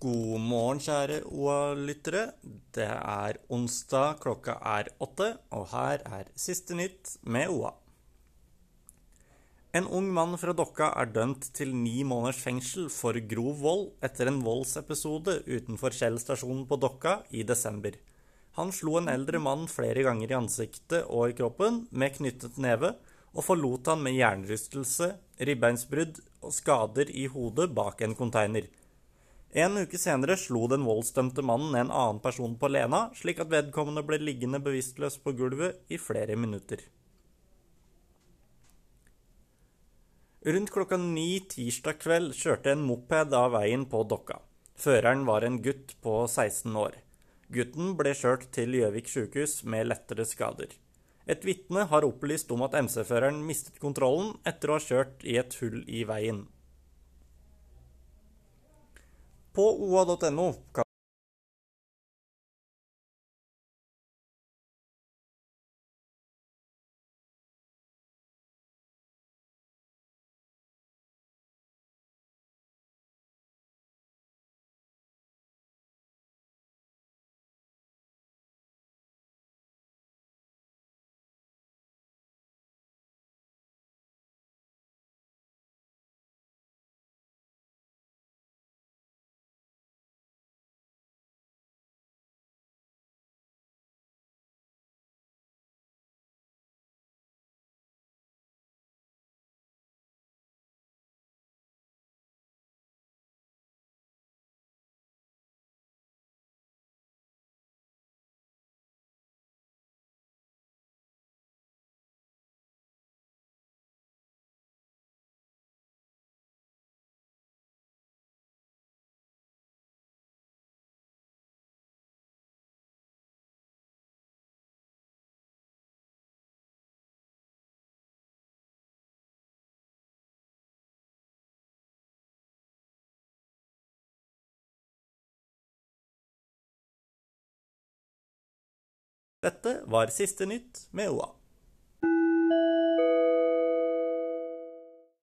God morgen, kjære OA-lyttere. Det er onsdag, klokka er åtte, og her er siste nytt med OA. En ung mann fra Dokka er dømt til ni måneders fengsel for grov vold etter en voldsepisode utenfor Kjell stasjon på Dokka i desember. Han slo en eldre mann flere ganger i ansiktet og i kroppen med knyttet neve, og forlot han med hjernerystelse, ribbeinsbrudd og skader i hodet bak en konteiner. En uke senere slo den voldsdømte mannen en annen person på Lena, slik at vedkommende ble liggende bevisstløs på gulvet i flere minutter. Rundt klokka ni tirsdag kveld kjørte en moped av veien på Dokka. Føreren var en gutt på 16 år. Gutten ble kjørt til Gjøvik sykehus med lettere skader. Et vitne har opplyst om at MC-føreren mistet kontrollen etter å ha kjørt i et hull i veien. På oa.no Dette var siste nytt med OA.